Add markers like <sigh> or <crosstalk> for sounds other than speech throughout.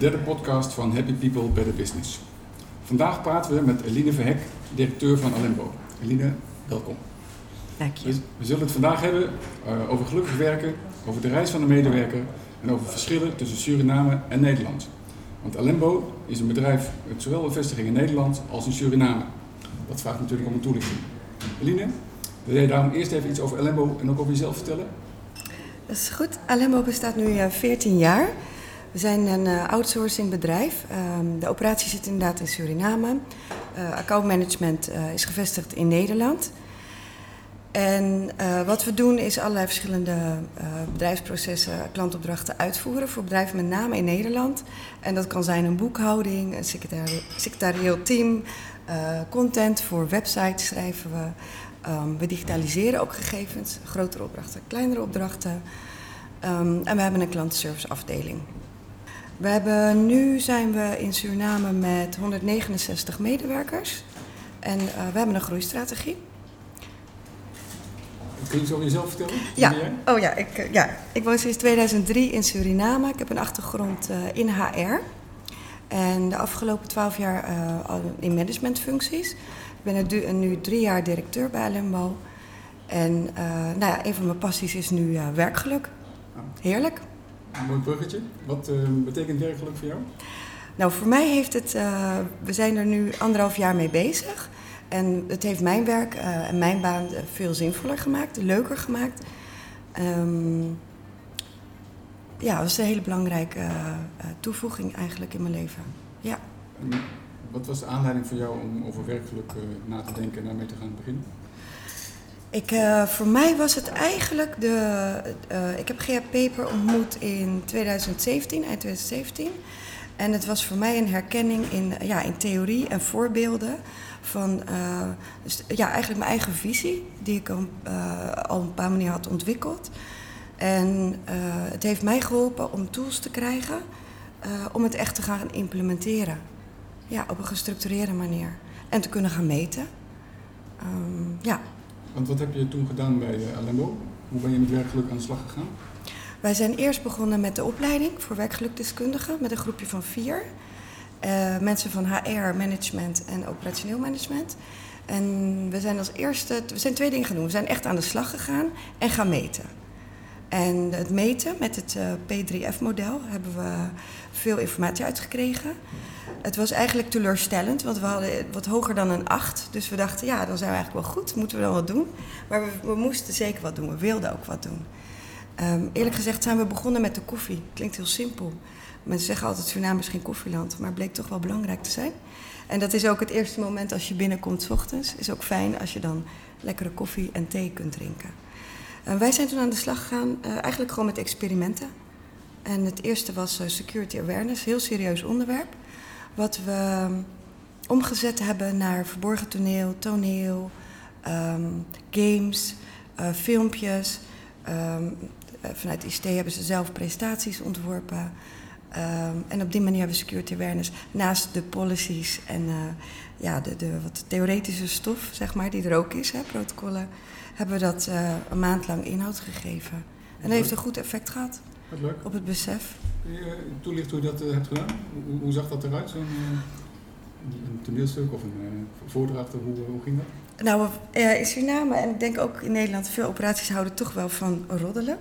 De derde podcast van Happy People Better Business. Vandaag praten we met Eline Verhek, directeur van Alembo. Eline, welkom. Dank je. We, zullen het vandaag hebben uh, over gelukkig werken, over de reis van de medewerker en over verschillen tussen Suriname en Nederland. Want Alembo is een bedrijf met zowel een vestiging in Nederland als in Suriname. Dat vraagt natuurlijk om een toelichting. Eline, wil jij daarom eerst even iets over Alembo en ook over jezelf vertellen? Dat is goed. Alembo bestaat nu 14 jaar. We zijn een uh, outsourcing bedrijf. Um, de operatie zit inderdaad in Suriname. Uh, accountmanagement uh, is gevestigd in Nederland. En wat we doen is allerlei verschillende bedrijfsprocessen, klantopdrachten uitvoeren voor bedrijven met name in Nederland. En dat kan zijn een boekhouding, een secretari secretarieel team, content voor websites schrijven we. Um, we digitaliseren ook gegevens, grotere opdrachten, kleinere opdrachten. Um, en we hebben een klantenserviceafdeling. We hebben, nu zijn we in Suriname met 169 medewerkers. En uh, we hebben een groeistrategie. Kun je zo over jezelf vertellen? Ja, oh ja ik, ja, ik woon sinds 2003 in Suriname. Ik heb een achtergrond uh, in HR. En de afgelopen twaalf jaar uh, al in managementfuncties. Ik ben nu, nu drie jaar directeur bij Alembo. En nou ja, een van mijn passies is nu werkgeluk. Heerlijk. Een mooi bruggetje. Wat uh, betekent werkgeluk voor jou? Nou, voor mij heeft het... we zijn er nu anderhalf jaar mee bezig. En het heeft mijn werk en mijn baan veel zinvoller gemaakt, leuker gemaakt. Um, ja, dat is een hele belangrijke toevoeging eigenlijk in mijn leven. Ja. En wat was de aanleiding voor jou om over werkgeluk na te denken en daarmee te gaan beginnen? Ik, uh, voor mij was het eigenlijk de. Uh, ik heb Gea Peper ontmoet in 2017, eind 2017. En het was voor mij een herkenning in, ja, in theorie en voorbeelden van dus, ja, eigenlijk mijn eigen visie, die ik al, al een paar manieren had ontwikkeld. En het heeft mij geholpen om tools te krijgen om het echt te gaan implementeren. Ja, op een gestructureerde manier. En te kunnen gaan meten. Um, ja. Want wat heb je toen gedaan bij uh, Alembo? Hoe ben je met werkgeluk aan de slag gegaan? Wij zijn eerst begonnen met de opleiding voor werkgelukdeskundigen met een groepje van vier. Uh, mensen van HR, management en operationeel management. En we zijn als eerste, we zijn twee dingen gaan doen. We zijn echt aan de slag gegaan en gaan meten. En het meten met het uh, P3F-model hebben we veel informatie uitgekregen. Het was eigenlijk teleurstellend, want we hadden wat hoger dan een 8. Dus we dachten, ja, dan zijn we eigenlijk wel goed, moeten we dan wat doen. Maar we, we moesten zeker wat doen, we wilden ook wat doen. Um, eerlijk gezegd zijn we begonnen met de koffie. Klinkt heel simpel. Mensen zeggen altijd, Suriname is geen koffieland, maar bleek toch wel belangrijk te zijn. En dat is ook het eerste moment als je binnenkomt s ochtends. Is ook fijn als je dan lekkere koffie en thee kunt drinken. Uh, wij zijn toen aan de slag gegaan, uh, eigenlijk gewoon met experimenten. En het eerste was uh, security awareness, heel serieus onderwerp. Wat we omgezet hebben naar verborgen toneel, toneel, um, games, filmpjes. Um, vanuit ICT hebben ze zelf presentaties ontworpen. En op die manier hebben we security awareness naast de policies en ja, de, de wat theoretische stof, zeg maar, die er ook is, hè, protocollen, hebben we dat uh, een maand lang inhoud gegeven. En dat heeft een goed effect gehad Wat leuk. op het besef. Kun je toelichten hoe je dat uh, hebt gedaan? Hoe, hoe, zag dat eruit, zo'n een toneelstuk of een voordracht? Hoe, hoe ging dat? Nou, in Suriname en ik denk ook in Nederland, veel operaties houden toch wel van roddelen.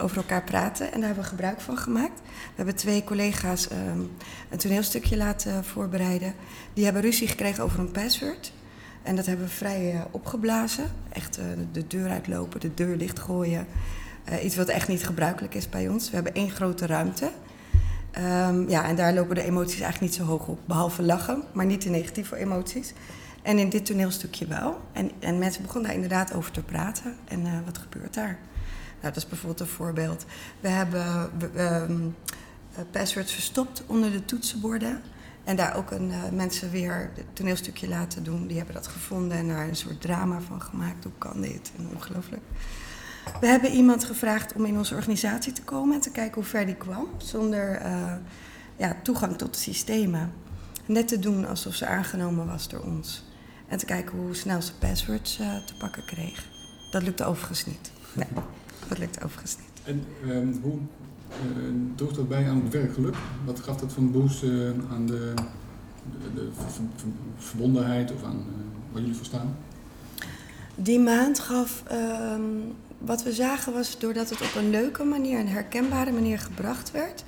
Over elkaar praten en daar hebben we gebruik van gemaakt. We hebben twee collega's um, een toneelstukje laten voorbereiden. Die hebben ruzie gekregen over een password. En dat hebben we vrij uh, opgeblazen. Echt uh, de deur uitlopen, de deur dichtgooien. Uh, iets wat echt niet gebruikelijk is bij ons. We hebben één grote ruimte. Um, ja, en daar lopen de emoties eigenlijk niet zo hoog op. Behalve lachen, maar niet de negatieve emoties. En in dit toneelstukje wel. En, en mensen begonnen daar inderdaad over te praten. En wat gebeurt daar? Nou, dat is bijvoorbeeld een voorbeeld. We hebben um, passwords verstopt onder de toetsenborden. En daar ook een, uh, mensen weer het toneelstukje laten doen. Die hebben dat gevonden en daar een soort drama van gemaakt. Hoe kan dit? Ongelooflijk. We hebben iemand gevraagd om in onze organisatie te komen en te kijken hoe ver die kwam. Zonder uh, ja, toegang tot de systemen. Net te doen alsof ze aangenomen was door ons. En te kijken hoe snel ze passwords te pakken kreeg. Dat lukte overigens niet. Nee, dat lukte overigens niet. En um, hoe droeg dat bij aan het werkgeluk? Wat gaf dat een boost aan de, de, de verbondenheid of aan waar jullie voor staan? Die maand gaf, ehm, wat we zagen was doordat het op een leuke manier, een herkenbare manier gebracht werd,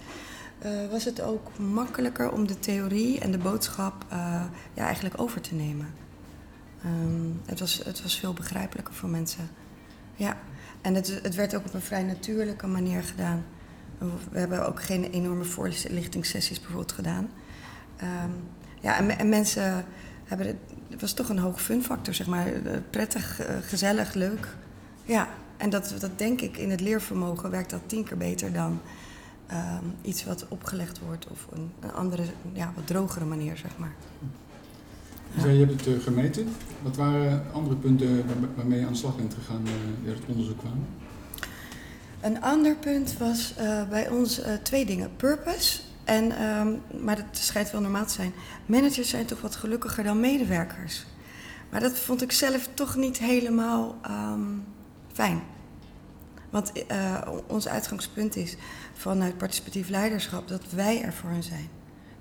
uh, was het ook makkelijker om de theorie en de boodschap uh, ja, eigenlijk over te nemen. Um, het, was, het was veel begrijpelijker voor mensen. Ja, en het, het werd ook op een vrij natuurlijke manier gedaan. We hebben ook geen enorme voorlichtingssessies bijvoorbeeld gedaan. Um, ja, en, en mensen hebben het, het was toch een hoog funfactor, zeg maar. Eh, prettig, uh, gezellig, leuk. Ja, en dat, dat denk ik in het leervermogen werkt dat tien keer beter dan um, iets wat opgelegd wordt of een, een, andere, ja, wat drogere manier, zeg maar. Je hebt het uh, gemeten. Wat waren andere punten waarmee je aan de slag bent gegaan uh, het onderzoek kwam? Een ander punt was uh, bij ons twee dingen. Purpose en, um, maar dat schijnt wel normaal te zijn. Managers zijn toch wat gelukkiger dan medewerkers. Maar dat vond ik zelf toch niet helemaal um, fijn. Want ons uitgangspunt is vanuit participatief leiderschap dat wij er voor hen zijn.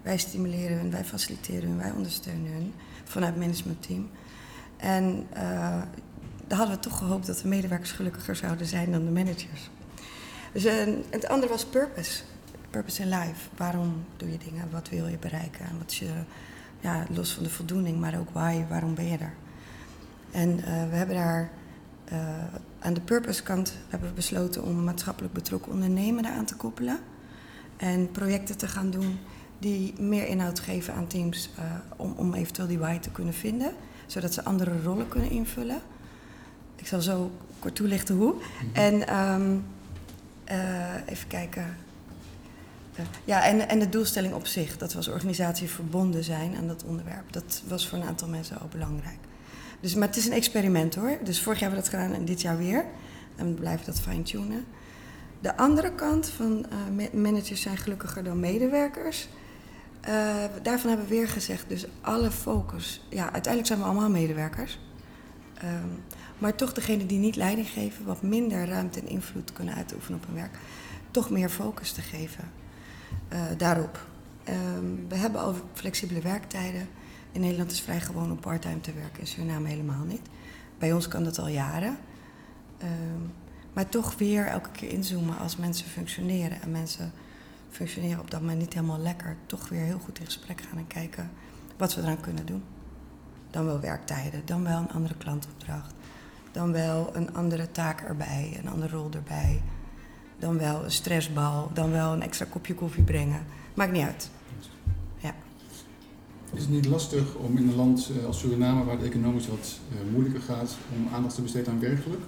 Wij stimuleren hun, wij faciliteren hun, wij ondersteunen hun vanuit het managementteam. En uh, daar hadden we toch gehoopt dat de medewerkers gelukkiger zouden zijn dan de managers. Dus uh, het andere was purpose. Purpose in life. Waarom doe je dingen? Wat wil je bereiken? En wat je, ja, los van de voldoening, maar ook why, waarom ben je er? En uh, we hebben daar aan de purpose kant hebben we besloten om maatschappelijk betrokken ondernemen aan te koppelen. En projecten te gaan doen die meer inhoud geven aan teams uh, om, om eventueel die why te kunnen vinden. Zodat ze andere rollen kunnen invullen. Ik zal zo kort toelichten hoe. Mm-hmm. En um, even kijken. Ja, en, en de doelstelling op zich, dat was organisatie verbonden zijn aan dat onderwerp. Dat was voor een aantal mensen ook belangrijk. Dus, maar het is een experiment hoor. Dus vorig jaar hebben we dat gedaan en dit jaar weer. En we blijven dat fine-tunen. De andere kant van uh, managers zijn gelukkiger dan medewerkers. Uh, daarvan hebben we weer gezegd, dus alle focus. Ja, uiteindelijk zijn we allemaal medewerkers. Um, maar toch degene die niet leiding geven, wat minder ruimte en invloed kunnen uitoefenen op hun werk, toch meer focus te geven uh, daarop. Um, we hebben al flexibele werktijden. In Nederland is vrij gewoon om parttime te werken, in Suriname helemaal niet. Bij ons kan dat al jaren. Um, maar toch weer elke keer inzoomen als mensen functioneren. En mensen functioneren op dat moment niet helemaal lekker. Toch weer heel goed in gesprek gaan en kijken wat we eraan kunnen doen. Dan wel werktijden, dan wel een andere klantopdracht. Dan wel een andere taak erbij, een andere rol erbij. Dan wel een stressbal, dan wel een extra kopje koffie brengen. Maakt niet uit. Ja. Is het niet lastig om in een land eh, als Suriname, waar het economisch wat uh, moeilijker gaat, om aandacht te besteden aan werkgeluk?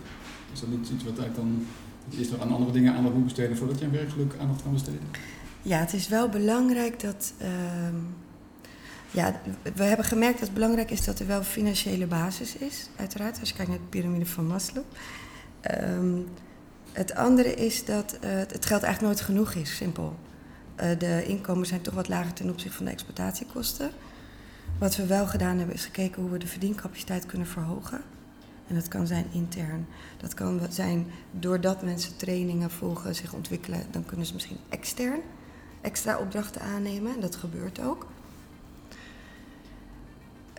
Is dat niet iets wat eigenlijk dan is er aan andere dingen aandacht moet besteden voordat je aan werkgeluk aandacht kan besteden? Ja, het is wel belangrijk dat. Uh, ja, we hebben gemerkt dat het belangrijk is dat er wel financiële basis is, uiteraard, als je kijkt naar de piramide van Maslow. Um, het andere is dat uh, het geld eigenlijk nooit genoeg is, simpel. Uh, de inkomens zijn toch wat lager ten opzichte van de exploitatiekosten. Wat we wel gedaan hebben is gekeken hoe we de verdiencapaciteit kunnen verhogen. En dat kan zijn intern. Dat kan zijn doordat mensen trainingen volgen, zich ontwikkelen, dan kunnen ze misschien extern extra opdrachten aannemen. En dat gebeurt ook.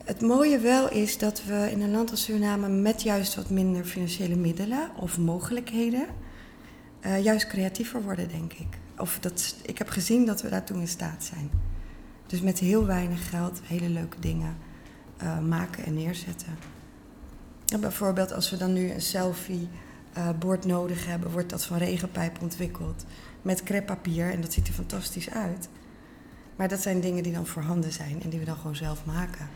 Het mooie wel is dat we in een land als Suriname met juist wat minder financiële middelen of mogelijkheden uh, juist creatiever worden, denk ik. Of dat, ik heb gezien dat we daartoe in staat zijn. Dus met heel weinig geld hele leuke dingen uh, maken en neerzetten. Ja, bijvoorbeeld als we dan nu een selfie-bord uh, nodig hebben, wordt dat van regenpijp ontwikkeld. Met creppapier en dat ziet er fantastisch uit. Maar dat zijn dingen die dan voorhanden zijn en die we dan gewoon zelf maken.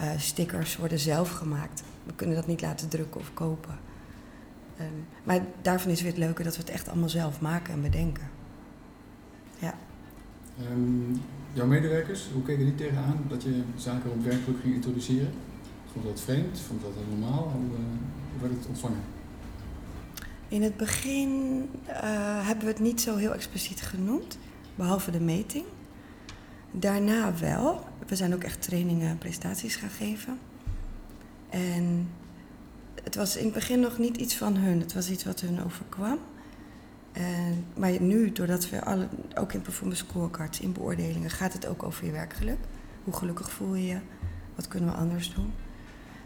Uh, stickers worden zelf gemaakt. We kunnen dat niet laten drukken of kopen. Um, maar daarvan is weer het leuke dat we het echt allemaal zelf maken en bedenken. Ja. Um, jouw medewerkers, hoe keken die tegenaan dat je zaken op werkgeluk ging introduceren? Vond dat vreemd? Vond dat normaal? Hoe, uh, hoe werd het ontvangen? In het begin uh, hebben we het niet zo heel expliciet genoemd, behalve de meting. Daarna wel. We zijn ook echt trainingen en prestaties gaan geven. En het was in het begin nog niet iets van hun, het was iets wat hun overkwam. En, maar nu, doordat we alle, ook in performance scorecards, in beoordelingen, gaat het ook over je werkgeluk. Hoe gelukkig voel je je? Wat kunnen we anders doen?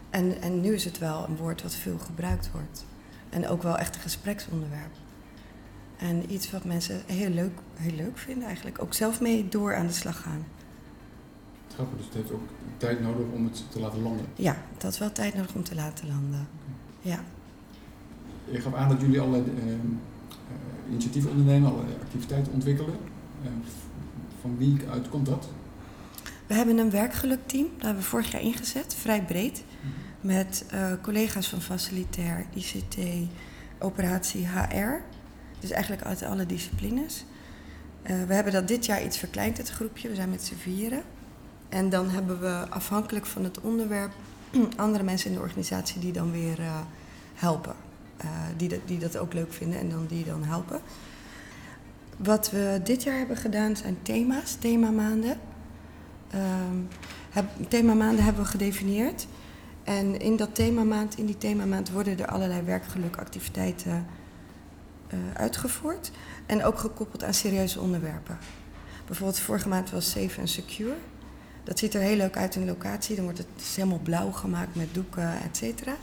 En, en nu is het wel een woord wat veel gebruikt wordt. En ook wel echt een gespreksonderwerp. En iets wat mensen heel leuk, heel leuk vinden eigenlijk. Ook zelf mee door aan de slag gaan. Grappig, dus het heeft ook tijd nodig om het te laten landen. Ja, dat is wel tijd nodig om te laten landen. Ja. Je gaf aan dat jullie allerlei uh, initiatieven ondernemen, allerlei activiteiten ontwikkelen. Uh, van wie uit komt dat? We hebben een werkgelukteam, dat hebben we vorig jaar ingezet, vrij breed. Met uh, collega's van facilitair, ICT, operatie HR. Dus eigenlijk uit alle disciplines. Uh, we hebben dat dit jaar iets verkleind, het groepje. We zijn met z'n vieren. En dan hebben we afhankelijk van het onderwerp <clears throat> andere mensen in de organisatie die dan weer uh, helpen. die, dat, die dat ook leuk vinden en dan die dan helpen. Wat we dit jaar hebben gedaan zijn thema's, themamaanden. Um, heb, themamaanden hebben we gedefinieerd. En in dat themamaand, in die themamaand worden er allerlei werkgelukactiviteiten uh, uitgevoerd. En ook gekoppeld aan serieuze onderwerpen. Bijvoorbeeld vorige maand was Safe and Secure. Dat ziet er heel leuk uit in de locatie. Dan wordt het helemaal blauw gemaakt met doeken, et cetera.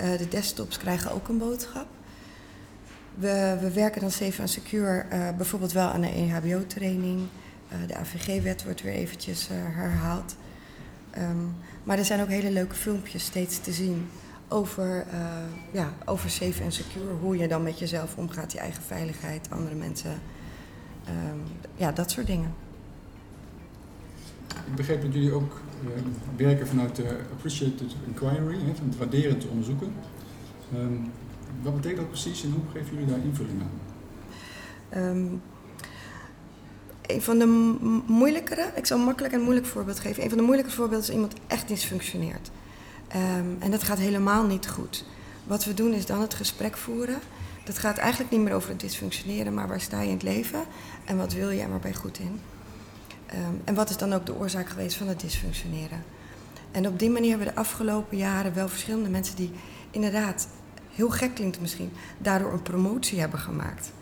Uh, de desktops krijgen ook een boodschap. We, we werken dan Safe and Secure uh, bijvoorbeeld wel aan een EHBO-training. De AVG-wet wordt weer eventjes herhaald. Um, maar er zijn ook hele leuke filmpjes steeds te zien over, uh, ja, over safe en secure. Hoe je dan met jezelf omgaat, je eigen veiligheid, andere mensen. Um, ja, dat soort dingen. Ik begreep dat jullie ook uh, werken vanuit de Appreciated Inquiry, hè, van het waarderend onderzoeken. Um, wat betekent dat precies en hoe geven jullie daar invulling aan? Een van de moeilijkere, ik zal makkelijk en moeilijk voorbeeld geven. Een van de moeilijke voorbeelden is iemand echt niet functioneert. Um, en dat gaat helemaal niet goed. Wat we doen is dan het gesprek voeren. Dat gaat eigenlijk niet meer over het dysfunctioneren, maar waar sta je in het leven en wat wil je en waar ben je goed in. Um, en wat is dan ook de oorzaak geweest van het dysfunctioneren. En op die manier hebben we de afgelopen jaren wel verschillende mensen die inderdaad, heel gek klinkt misschien, daardoor een promotie hebben gemaakt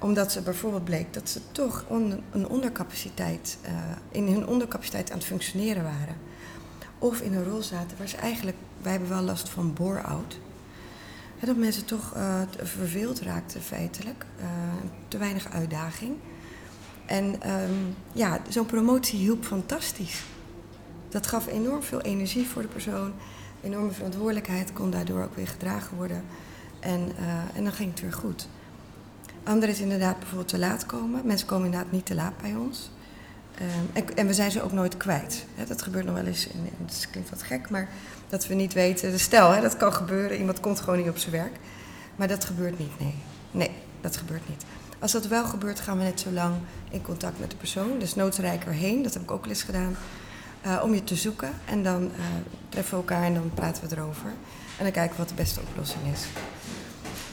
omdat ze bijvoorbeeld bleek dat ze toch een ondercapaciteit, uh, in hun ondercapaciteit aan het functioneren waren. Of in een rol zaten waar ze eigenlijk, wij hebben wel last van bore-out. Dat mensen toch uh, verveeld raakten feitelijk, uh, te weinig uitdaging. En um, ja, zo'n promotie hielp fantastisch. Dat gaf enorm veel energie voor de persoon, enorme verantwoordelijkheid kon daardoor ook weer gedragen worden. En, en dan ging het weer goed. Ander is inderdaad bijvoorbeeld te laat komen. Mensen komen inderdaad niet te laat bij ons. Um, en, en, we zijn ze ook nooit kwijt. Dat gebeurt nog wel eens, in, het klinkt wat gek, maar dat we niet weten. Stel, hè, dat kan gebeuren, iemand komt gewoon niet op zijn werk. Maar dat gebeurt niet, nee. Nee, dat gebeurt niet. Als dat wel gebeurt, gaan we net zo lang in contact met de persoon. Dus noodsrijker heen, dat heb ik ook al eens gedaan. Uh, om je te zoeken. En dan uh, treffen we elkaar en dan praten we erover. En dan kijken we wat de beste oplossing is.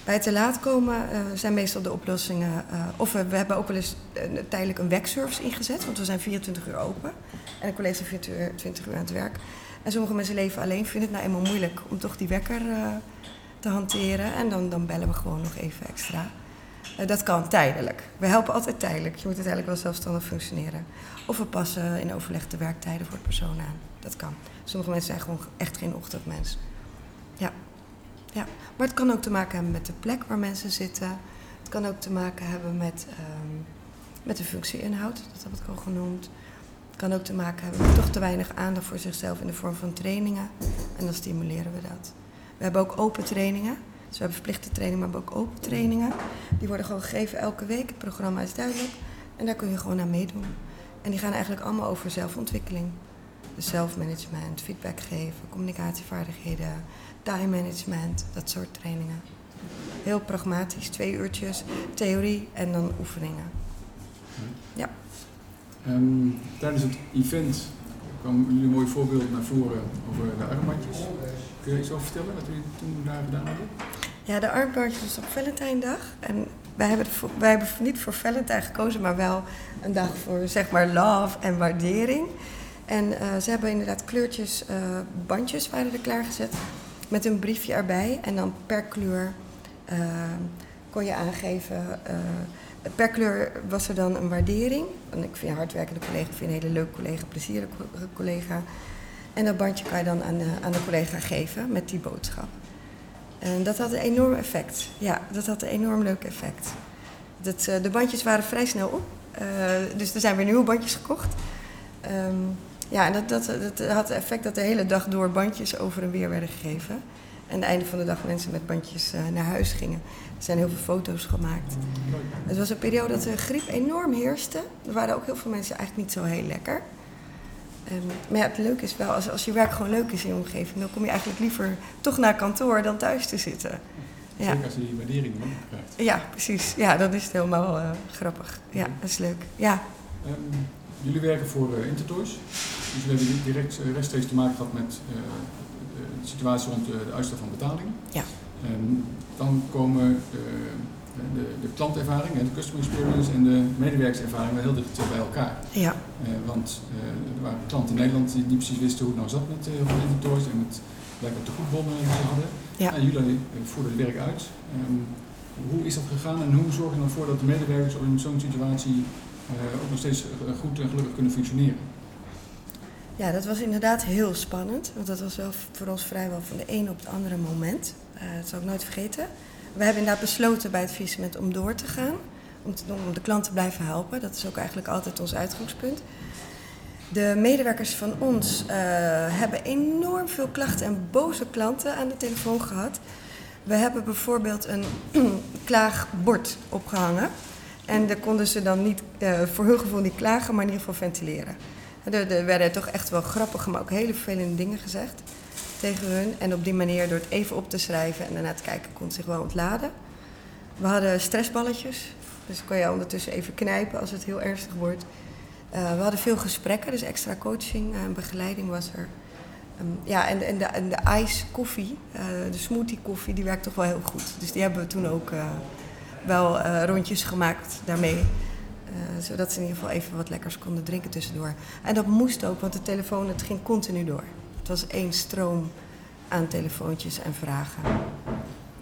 Bij te laat komen uh, zijn meestal de oplossingen. Uh, of we, hebben ook wel eens uh, tijdelijk een wekservice ingezet, want we zijn 24 uur open. En een collega is 20 uur, 20 uur aan het werk. En sommige mensen leven alleen, vinden het nou eenmaal moeilijk om toch die wekker te hanteren. En dan, dan bellen we gewoon nog even extra. dat kan tijdelijk. We helpen altijd tijdelijk. Je moet uiteindelijk wel zelfstandig functioneren. Of we passen in overleg de werktijden voor de persoon aan. Dat kan. Sommige mensen zijn gewoon echt geen ochtendmens. Ja. Maar het kan ook te maken hebben met de plek waar mensen zitten. Het kan ook te maken hebben met, um, met de functieinhoud, dat heb ik al genoemd. Het kan ook te maken hebben met toch te weinig aandacht voor zichzelf in de vorm van trainingen. En dan stimuleren we dat. We hebben ook open trainingen. Dus we hebben verplichte trainingen, maar we hebben ook open trainingen. Die worden gewoon gegeven elke week. Het programma is duidelijk. En daar kun je gewoon aan meedoen. En die gaan eigenlijk allemaal over zelfontwikkeling. Dus zelfmanagement, feedback geven, communicatievaardigheden, time management, dat soort trainingen. Heel pragmatisch, twee uurtjes theorie en dan oefeningen. Ja. Um, tijdens het event kwam jullie een mooi voorbeeld naar voren over de armbandjes. Kun je iets over vertellen wat jullie toen daar gedaan hebben? Ja, de armbandjes was op Valentijndag. En wij hebben, voor, wij hebben niet voor Valentijn gekozen, maar wel een dag voor zeg maar love en waardering. En uh, ze hebben inderdaad kleurtjes, uh, bandjes waren er klaargezet met een briefje erbij. En dan per kleur uh, kon je aangeven. eh, per kleur was er dan een waardering. En ik vind een hardwerkende collega, ik vind een hele leuke collega, plezierige co- collega. En dat bandje kan je dan aan de, aan de collega geven met die boodschap. En dat had een enorm effect. Ja, dat had een enorm leuk effect. Dat, eh, de bandjes waren vrij snel op. Eh, dus er zijn weer nieuwe bandjes gekocht. Ehm, ja, en dat, dat, dat had het effect dat de hele dag door bandjes over en weer werden gegeven. En aan het einde van de dag mensen met bandjes eh, naar huis gingen. Er zijn heel veel foto's gemaakt. Het was een periode dat de griep enorm heerste. Er waren ook heel veel mensen eigenlijk niet zo heel lekker. Ehm, maar ja, het leuke is wel, als, als je werk gewoon leuk is in je omgeving, dan kom je eigenlijk liever toch naar kantoor dan thuis te zitten. Ja, Zeker als je die waardering dan krijgt. ja precies. Ja, dan is het helemaal eh, grappig. Ja, dat is leuk. Ja, Ehm, jullie werken voor eh, Intertoys. Dus jullie hebben direct eh, rechtstreeks te maken gehad met eh, de situatie rond de, uitstel van betaling. Ja. Ehm, dan komen de, de klantervaring, de customer experience en de medewerkerservaring wel heel dicht bij elkaar. ja, want er waren klanten in Nederland die niet precies wisten hoe het nou zat met uh, Intertoys en met blijkbaar de goedbonnen die ze hadden. Ja. En jullie voerden het werk uit. Ehm, hoe is dat gegaan en hoe zorg je dan voor dat de medewerkers in zo'n situatie ook nog steeds eh, goed en gelukkig kunnen functioneren? ja, dat was inderdaad heel spannend. Want dat was wel voor ons vrijwel van de ene op het andere moment. Eh, dat zal ik nooit vergeten. We hebben inderdaad besloten bij het faillissement om door te gaan. Om, om de klant te blijven helpen. Dat is ook eigenlijk altijd ons uitgangspunt. De medewerkers van ons eh, hebben enorm veel klachten en boze klanten aan de telefoon gehad. We hebben bijvoorbeeld een <clears throat> klaagbord opgehangen. En daar konden ze dan niet, eh, voor hun gevoel niet klagen, maar in ieder geval ventileren. Er, er werden toch echt wel grappige, maar ook hele vervelende dingen gezegd tegen hun. En op die manier, door het even op te schrijven en daarna te kijken, kon het zich wel ontladen. We hadden stressballetjes, dus kon je ondertussen even knijpen als het heel ernstig wordt. Eh, we hadden veel gesprekken, dus extra coaching en begeleiding was er. Ehm, ja, en, en, de, de ice koffie, eh, de smoothie koffie, die werkt toch wel heel goed. Dus die hebben we toen ook eh, wel eh, rondjes gemaakt daarmee. Eh, zodat ze in ieder geval even wat lekkers konden drinken tussendoor. En dat moest ook, want de telefoon het ging continu door. Het was één stroom aan telefoontjes en vragen.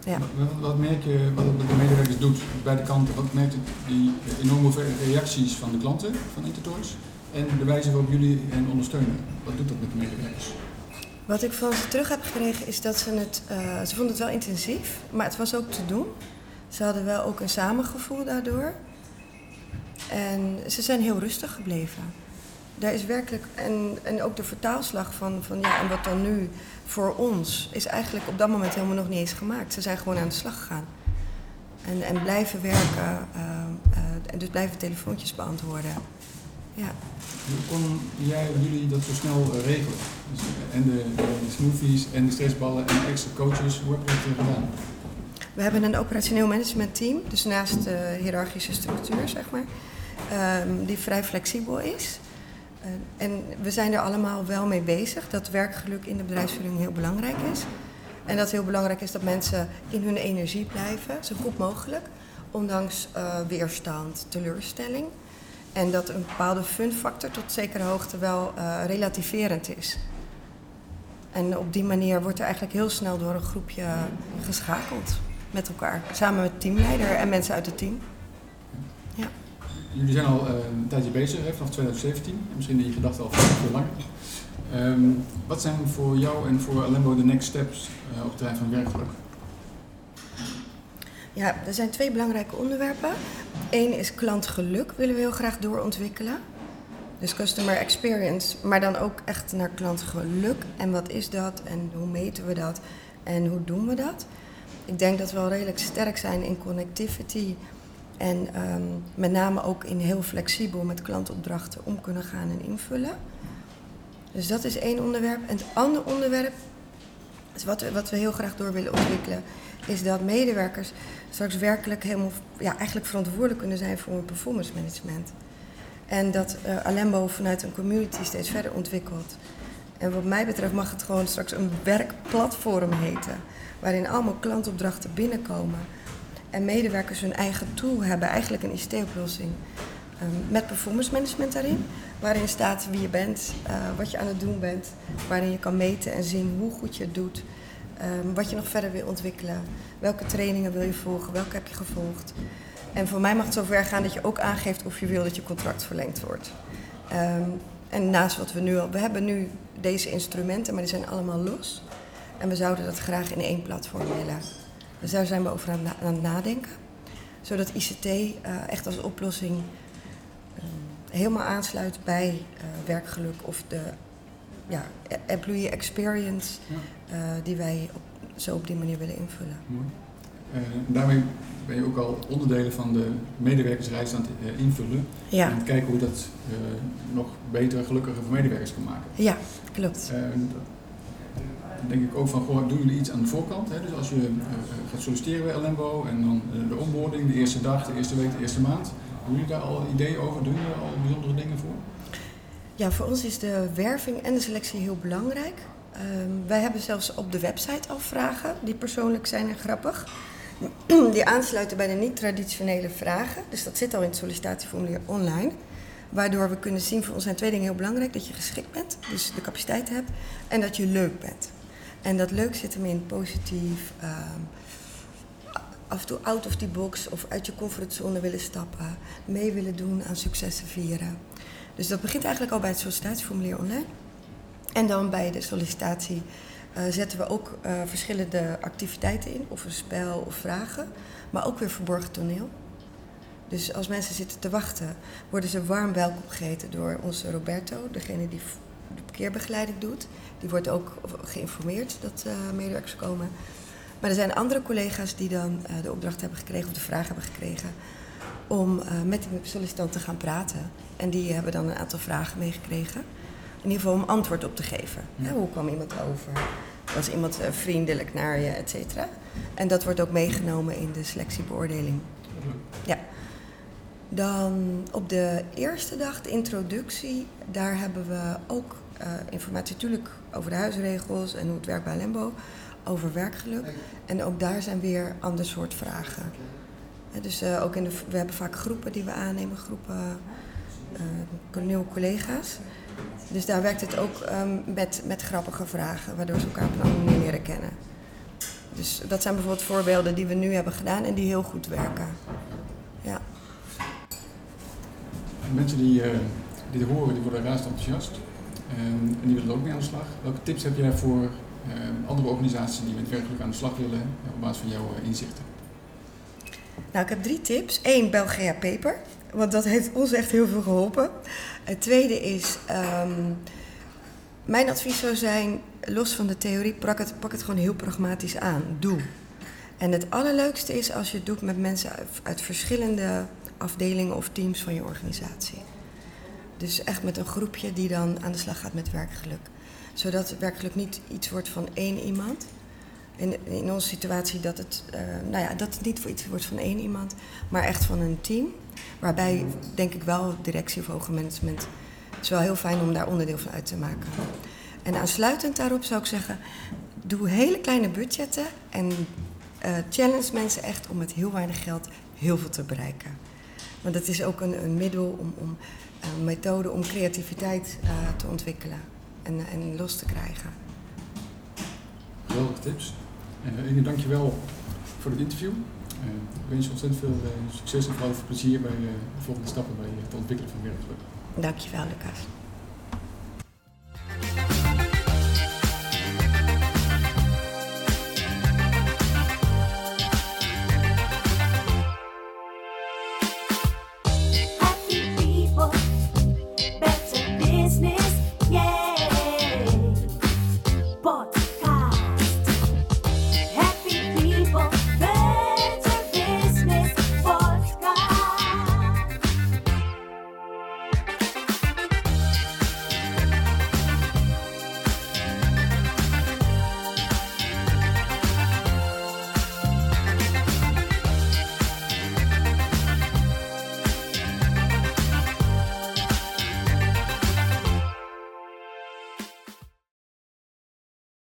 Ja. Wat, wat- merk je wat het met de medewerkers doet bij de kanten? Wat merkt je die enorme reacties van de klanten van Intertoys en de wijze waarop jullie hen ondersteunen? Wat doet dat met de medewerkers? Wat ik van ze terug heb gekregen is dat ze het... eh, ze vonden het wel intensief, maar het was ook te doen. Ze hadden wel ook een samengevoel daardoor. En ze zijn heel rustig gebleven. Daar is werkelijk... En, en ook de vertaalslag van, van ja, en wat dan nu voor ons... is eigenlijk op dat moment helemaal nog niet eens gemaakt. Ze zijn gewoon aan de slag gegaan. En, en blijven werken. eh, eh, en dus blijven telefoontjes beantwoorden. Ja. Hoe kon jij jullie dat zo snel eh, regelen? Dus, en de, smoothies en de stressballen en de extra coaches, hoe heb je dat gedaan? We hebben een operationeel managementteam, dus naast de hiërarchische structuur, zeg maar, ehm, die vrij flexibel is. Eh, en we zijn er allemaal wel mee bezig dat werkgeluk in de bedrijfsvoering heel belangrijk is. En dat heel belangrijk is dat mensen in hun energie blijven, zo goed mogelijk, ondanks eh, weerstand, teleurstelling. En dat een bepaalde funfactor tot zekere hoogte wel eh, relativerend is. En op die manier wordt er eigenlijk heel snel door een groepje geschakeld met elkaar. Samen met teamleider en mensen uit het team. Jullie zijn al eh, een tijdje bezig, hè, vanaf 2017, en misschien in je gedachten al veel langer. Ehm, wat zijn voor jou en voor Alembo de next steps eh, op het terrein van werkgeluk? Ja, er zijn twee belangrijke onderwerpen. Eén is klantgeluk, willen we heel graag doorontwikkelen. Dus customer experience, maar dan ook echt naar klantgeluk. En wat is dat en hoe meten we dat en hoe doen we dat? Ik denk dat we wel redelijk sterk zijn in connectivity en ehm, met name ook in heel flexibel met klantopdrachten om kunnen gaan en invullen. Dus dat is één onderwerp. En het andere onderwerp, wat, we, wat we heel graag door willen ontwikkelen, is dat medewerkers straks werkelijk helemaal ja, eigenlijk verantwoordelijk kunnen zijn voor hun performance management. En dat eh, Alembo vanuit een community steeds verder ontwikkelt. En wat mij betreft mag het gewoon straks een werkplatform heten. Waarin allemaal klantopdrachten binnenkomen. En medewerkers hun eigen tool hebben, eigenlijk een ICT-oplossing. ehm, met performance management daarin. Waarin staat wie je bent, eh, wat je aan het doen bent. Waarin je kan meten en zien hoe goed je het doet. Ehm, wat je nog verder wil ontwikkelen. Welke trainingen wil je volgen? Welke heb je gevolgd? En voor mij mag het zover gaan dat je ook aangeeft of je wil dat je contract verlengd wordt. Ehm, en naast wat we nu al... We hebben nu deze instrumenten, maar die zijn allemaal los. En we zouden dat graag in één platform willen. Dus daar zijn we over aan, aan het nadenken. Zodat ICT uh, eh, echt als oplossing uh, helemaal aansluit bij uh, werkgeluk of de ja, employee experience die wij op, zo op die manier willen invullen. Mooi. daarmee ben je ook al onderdelen van de medewerkersreis aan het invullen. Ja. En kijken hoe dat nog beter, gelukkiger voor medewerkers kan maken. Ja, klopt denk ik ook van, goh, doen jullie iets aan de voorkant? Hè? Dus als je uh, gaat solliciteren bij Alembo en dan de onboarding, de eerste dag, de eerste week, de eerste maand. Hebben jullie daar al ideeën over? Doen jullie al bijzondere dingen voor? Ja, voor ons is de werving en de selectie heel belangrijk. Um, wij hebben zelfs op de website al vragen die persoonlijk zijn en grappig. <clears throat> Die aansluiten bij de niet-traditionele vragen. Dus dat zit al in het sollicitatieformulier online. Waardoor we kunnen zien, voor ons zijn twee dingen heel belangrijk. Dat je geschikt bent, dus de capaciteit hebt. En dat je leuk bent. En dat leuk zit hem in positief, um, af en toe out of the box of uit je comfortzone willen stappen, mee willen doen aan successen vieren. Dus dat begint eigenlijk al bij het sollicitatieformulier online. En dan bij de sollicitatie zetten we ook uh, verschillende activiteiten in, of een spel of vragen, maar ook weer verborgen toneel. Dus als mensen zitten te wachten, worden ze warm welkom gegeten door onze Roberto, degene die de parkeerbegeleiding doet. Die wordt ook geïnformeerd dat uh, medewerkers komen. Maar er zijn andere collega's die dan de opdracht hebben gekregen of de vraag hebben gekregen om met die sollicitant te gaan praten. En die hebben dan een aantal vragen meegekregen. In ieder geval om antwoord op te geven. Ja. hoe kwam iemand over? Was iemand vriendelijk naar je, et cetera? En dat wordt ook meegenomen in de selectiebeoordeling. Ja. Dan op de eerste dag, de introductie, daar hebben we ook uh, informatie natuurlijk over de huisregels en hoe het werkt bij Lembo, over werkgeluk. En ook daar zijn weer ander soort vragen. dus uh, ook in de, we hebben vaak groepen die we aannemen, groepen uh, nieuwe collega's. Dus daar werkt het ook um, met, met grappige vragen, waardoor ze elkaar op een andere manier leren kennen. Dus dat zijn bijvoorbeeld voorbeelden die we nu hebben gedaan en die heel goed werken. Ja. Mensen die, uh, die dit horen, die worden razend enthousiast. Um, en die willen ook mee aan de slag. Welke tips heb jij voor um, andere organisaties die met werkelijk aan de slag willen op basis van jouw uh, inzichten? Nou, ik heb drie tips. Eén, Belgia Paper. Want dat heeft ons echt heel veel geholpen. Het tweede is, um, mijn advies zou zijn, los van de theorie, pak het, pak het gewoon heel pragmatisch aan. Doe. En het allerleukste is als je het doet met mensen uit, uit verschillende afdelingen of teams van je organisatie. Dus echt met een groepje die dan aan de slag gaat met werkgeluk. Zodat werkgeluk niet iets wordt van één iemand. In, in onze situatie dat het, uh, nou ja, dat niet voor iets wordt van één iemand, maar echt van een team. Waarbij denk ik wel directie of hoger management. Het is wel heel fijn om daar onderdeel van uit te maken. En aansluitend daarop zou ik zeggen, doe hele kleine budgetten en uh, challenge mensen echt om met heel weinig geld heel veel te bereiken. Want dat is ook een, een middel om, om een methode om creativiteit te ontwikkelen en, en los te krijgen. Geweldige tips. Uh, Inge, dank je wel voor het interview. Uh, ik wens je ontzettend veel succes en vooral veel plezier bij de volgende stappen bij het ontwikkelen van werkgeluk. Dank je wel, Lucas.